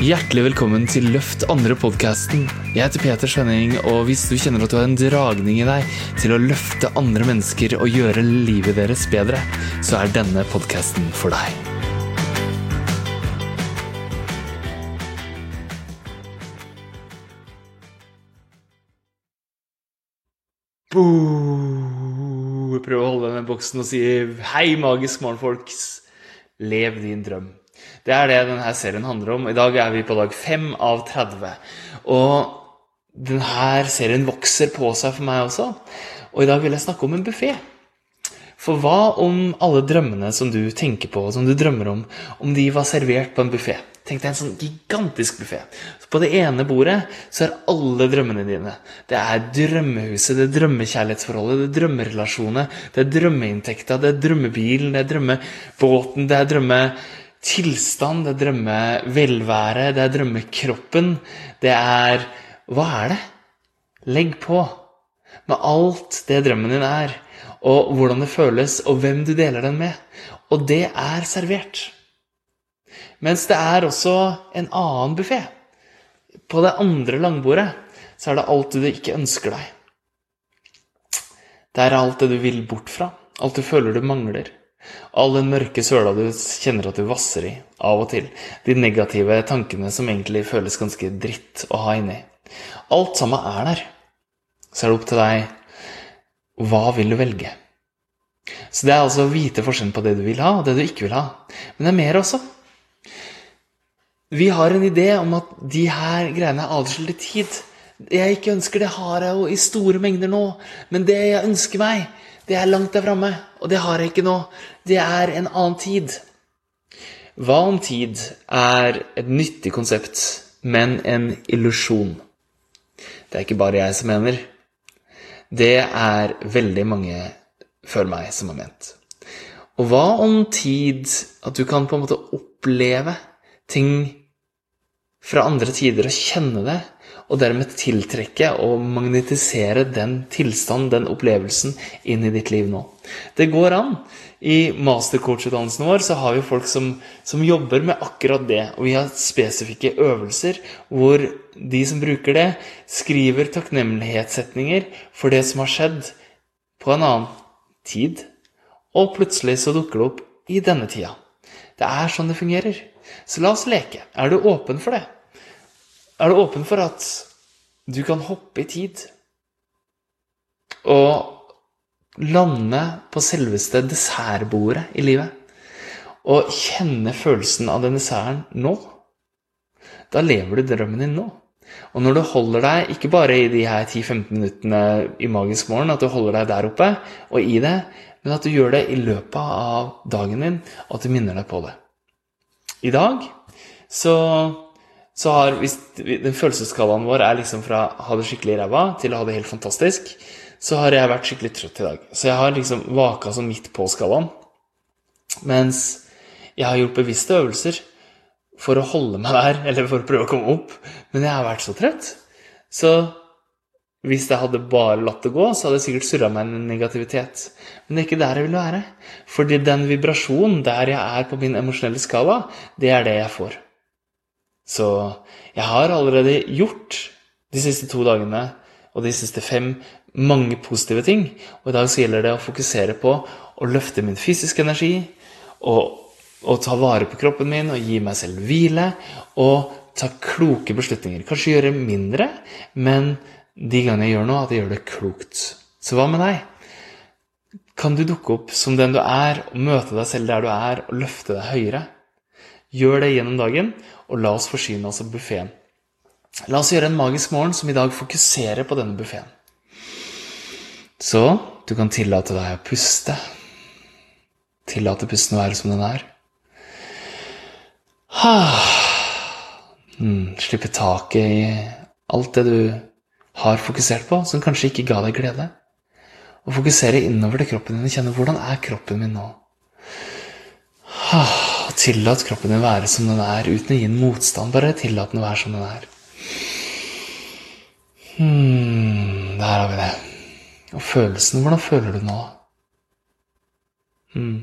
Hjertelig velkommen til Løft andre-podkasten. Jeg heter Peter Skjønning, og hvis du kjenner at du har en dragning i deg til å løfte andre mennesker og gjøre livet deres bedre, så er denne podkasten for deg. Prøv å holde denne boksen og si hei, magisk morgenfolks. Lev din drøm. Det er det denne serien handler om. I dag er vi på dag 5 av 30. Og denne serien vokser på seg for meg også. Og i dag vil jeg snakke om en buffé. For hva om alle drømmene som du tenker på, som du drømmer om, om de var servert på en buffé? Tenk deg en sånn gigantisk buffé. På det ene bordet så er alle drømmene dine. Det er drømmehuset, det er drømmekjærlighetsforholdet, det er drømmerelasjonene, det er drømmeinntekta, det er drømmebilen, det er drømmebåten, det er drømmetilstand, det er drømmevelvære, det er drømmekroppen. Det er Hva er det? Legg på med alt det drømmen din er og hvordan det føles, og hvem du deler den med. Og det er servert. Mens det er også en annen buffé. På det andre langbordet så er det alt du ikke ønsker deg. Det er alt det du vil bort fra, alt du føler du mangler. All den mørke søla du kjenner at du vasser i av og til. De negative tankene som egentlig føles ganske dritt å ha inni. Alt sammen er der. Så er det opp til deg hva vil du velge? Så det er altså å vite forskjellen på det du vil ha, og det du ikke vil ha. Men det er mer også. Vi har en idé om at de her greiene er adskilte tid. Det jeg ikke ønsker, det har jeg jo i store mengder nå. Men det jeg ønsker meg, det er langt der framme. Og det har jeg ikke nå. Det er en annen tid. Hva om tid er et nyttig konsept, men en illusjon? Det er ikke bare jeg som mener. Det er veldig mange før meg som har ment. Og hva om tid at du kan på en måte oppleve ting fra andre tider og kjenne det, og dermed tiltrekke og magnetisere den tilstanden, den opplevelsen, inn i ditt liv nå. Det går an. I mastercoach-utdannelsen vår så har vi folk som, som, jobber med akkurat det. Og vi har spesifikke øvelser hvor de som bruker det, skriver takknemlighetssetninger for det som har skjedd på en annen tid. Og plutselig så dukker det opp i denne tida. Det er sånn det fungerer. Så la oss leke. Er du åpen for det? Er du åpen for at du kan hoppe i tid og lande på selveste dessertbordet i livet? Og kjenne følelsen av den desserten nå? Da lever du drømmen din nå. Og når du holder deg, ikke bare i de her 10-15 minuttene i Magisk morgen, at du holder deg der oppe og i det, men at du gjør det i løpet av dagen din, og at du minner deg på det. I dag så så har hvis den følelsesskalaen vår er liksom fra ha det skikkelig ræva til å ha det helt fantastisk, så har jeg vært skikkelig trøtt i dag. Så jeg har liksom vaka sånn midt på skalaen. Mens jeg har gjort bevisste øvelser for å holde meg der, eller for å prøve å komme opp. Men jeg har vært så trøtt. Så hvis jeg hadde bare latt det gå, så hadde jeg sikkert surra meg en negativitet. Men det er ikke der jeg vil være. Fordi den vibrasjonen der jeg er på min emosjonelle skala, det er det jeg får. Så jeg har allerede gjort de siste to dagene og de siste fem mange positive ting. Og i dag så gjelder det å fokusere på å løfte min fysiske energi og, og ta vare på kroppen min og gi meg selv hvile og ta kloke beslutninger. Kanskje gjøre mindre, men de gangene jeg gjør noe, at jeg gjør det klokt. Så hva med deg? Kan du dukke opp som den du er, og møte deg selv der du er, og løfte deg høyere? Gjør det gjennom dagen, og la oss forsyne oss av buffeen. La oss gjøre en magisk morgen som i dag fokuserer på denne buffeen. Så du kan tillate deg å puste. Tillate pusten å være som den er. Mm, slippe taket i alt det du har fokusert på, som kanskje ikke ga deg glede. Og fokusere innover til kroppen din og kjenne hvordan er kroppen min nå. Tillat kroppen din være som den er, uten å gi den motstand. Bare tillat den å være som den er. Hmm, der har vi det. Og følelsen Hvordan føler du nå? Hmm.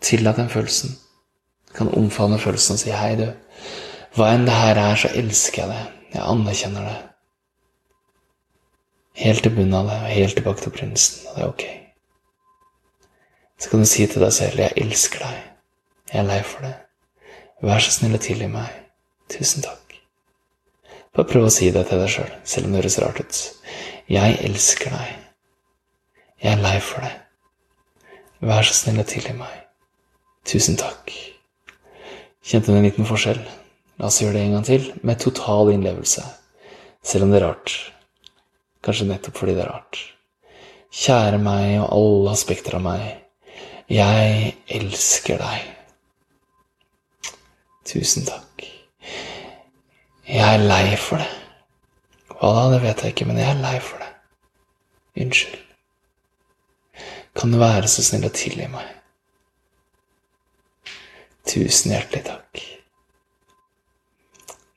Tillat den følelsen. Du kan omfavne følelsen og si hei, du. Hva enn det her er, så elsker jeg det. Jeg anerkjenner det. Helt til bunnen av det, og helt tilbake til prinsen. Og det er ok. Så kan du si til deg selv 'Jeg elsker deg. Jeg er lei for det. Vær så snill og tilgi meg. Tusen takk.' Bare prøv å si det til deg sjøl, selv, selv om det høres rart ut. 'Jeg elsker deg. Jeg er lei for det. Vær så snill og tilgi meg. Tusen takk.' Kjente du en liten forskjell? La oss gjøre det en gang til, med total innlevelse, selv om det er rart. Kanskje nettopp fordi det er rart. Kjære meg og alle aspekter av meg. Jeg elsker deg. Tusen takk. Jeg er lei for det. Hva da, det vet jeg ikke, men jeg er lei for det. Unnskyld. Kan du være så snill å tilgi meg? Tusen hjertelig takk.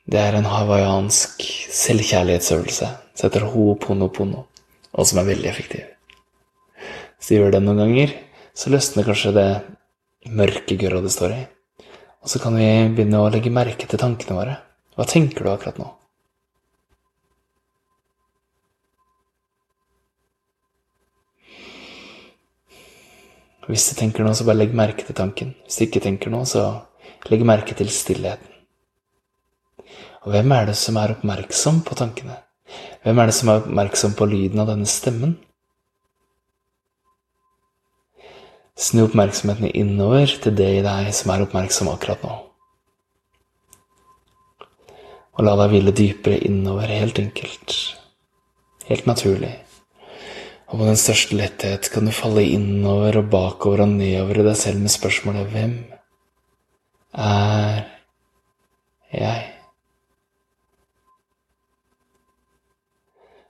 Det er en hawaiiansk selvkjærlighetsøvelse som heter ho'oponopono, og som er veldig effektiv. Så gjør det noen ganger, så løsner kanskje det mørke gørra det står i. Og så kan vi begynne å legge merke til tankene våre. Hva tenker du akkurat nå? Hvis du tenker noe, så bare legg merke til tanken. Hvis du ikke tenker noe, så legg merke til stillheten. Og hvem er det som er oppmerksom på tankene? Hvem er det som er oppmerksom på lyden av denne stemmen? Snu oppmerksomheten innover til det i deg som er oppmerksom akkurat nå. Og la deg hvile dypere innover, helt enkelt. Helt naturlig. Og med den største letthet kan du falle innover og bakover og nedover i deg selv med spørsmålet Hvem er jeg?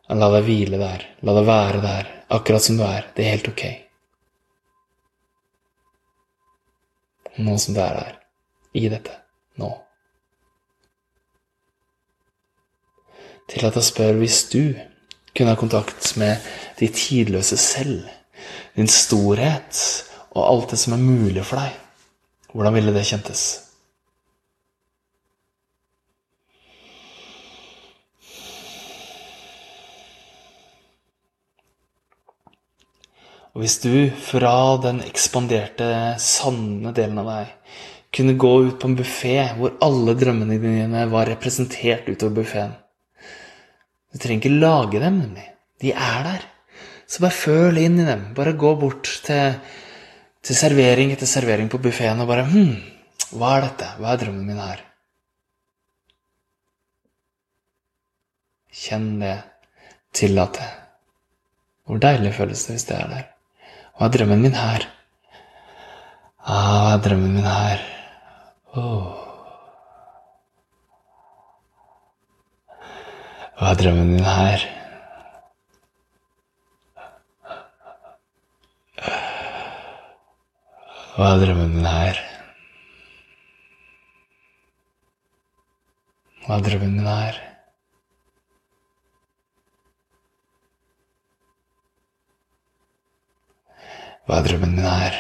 La deg hvile der. La deg være der, akkurat som du er. Det er helt ok. Nå som det er der. I dette. Nå. Tillat at å spørre hvis du kunne ha kontakt med de tidløse selv, din storhet og alt det som er mulig for deg, hvordan ville det kjentes? Og hvis du fra den ekspanderte, sanne delen av deg kunne gå ut på en buffé hvor alle drømmene dine var representert utover buffeen Du trenger ikke lage dem, nemlig. De er der. Så bare føl inn i dem. Bare gå bort til, til servering etter servering på buffeen og bare Hm, hva er dette? Hva er drømmen min her? Kjenn det. Tillat det. Hvor deilig føles det hvis det er der? Hva er drømmen min her? Ah, hva er drømmen min her? Oh. Hva er drømmen min her? Hva er drømmen min her? Hva er drømmen min her? Hva drømmen min er.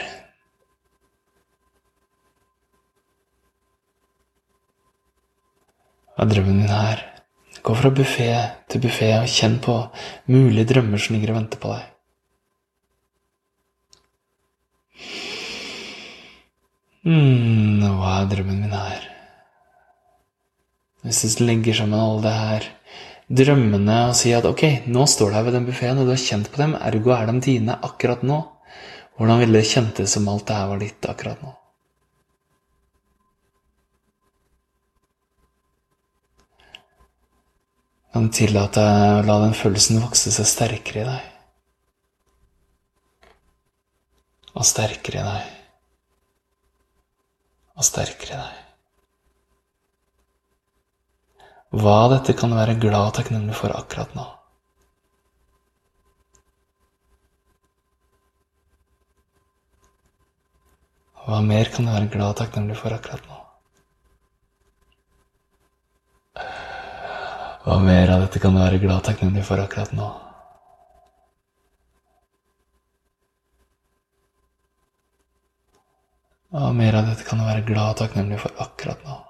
Hva drømmen min er. Gå fra buffé til buffé og kjenn på mulige drømmer som ligger og venter på deg. mm, hva er drømmen min her? Hvis du legger sammen alle det her drømmene og sier at ok, nå står du her ved den buffeen, og du har kjent på dem, ergo er de dine akkurat nå. Hvordan ville det kjentes om alt det her var ditt akkurat nå? Kan du tillate å la den følelsen vokse seg sterkere i deg? Og sterkere i deg. Og sterkere i deg. Hva dette kan være glad og takknemlig for akkurat nå. Hva mer kan du være glad og takknemlig for akkurat nå? Hva mer av dette kan du være glad og takknemlig for akkurat nå? Hva mer av dette kan du være glad og takknemlig for akkurat nå.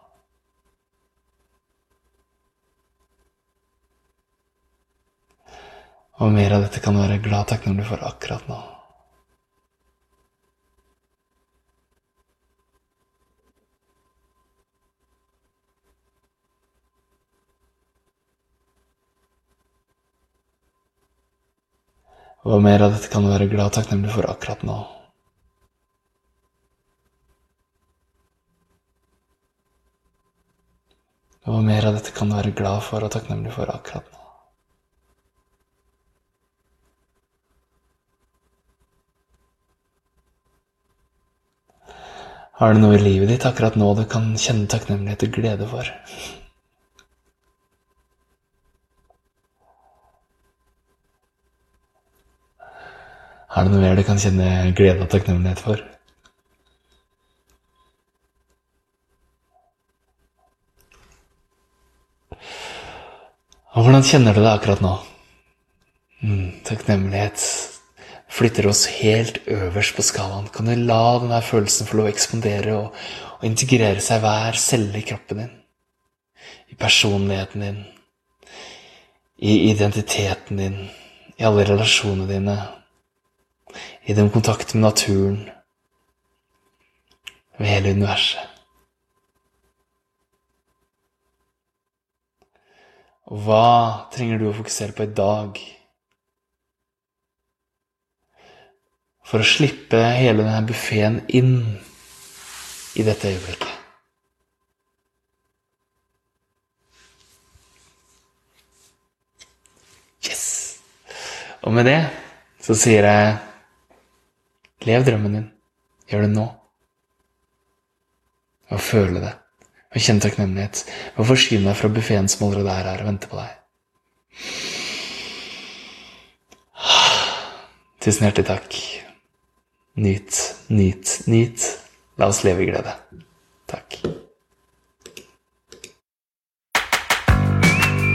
Og mer av dette kan du være glad og takknemlig for akkurat nå. Og mer av dette kan du være glad og takknemlig for akkurat nå. Og mer av dette kan du være glad for og takknemlig for akkurat nå. Har du noe i livet ditt akkurat nå du kan kjenne takknemlighet og glede for? Er det noe mer du kan kjenne glede og takknemlighet for? Og hvordan kjenner du det akkurat nå? Mm, takknemlighet flytter oss helt øverst på skalaen. Kan du la denne følelsen få lov å ekspandere og, og integrere seg hver celle i kroppen din? I personligheten din, i identiteten din, i alle relasjonene dine, i den kontakt med naturen, med hele universet. Og hva trenger du å fokusere på i dag for å slippe hele denne buffeen inn i dette øyeblikket? Yes! Og med det så sier jeg Lev drømmen din. Gjør det nå. Og føle det. Og kjenne takknemlighet. Og forsyn deg fra buffeen som allerede er her og venter på deg. Tusen hjertelig takk. Nyt, nyt, nyt. La oss leve i glede. Takk.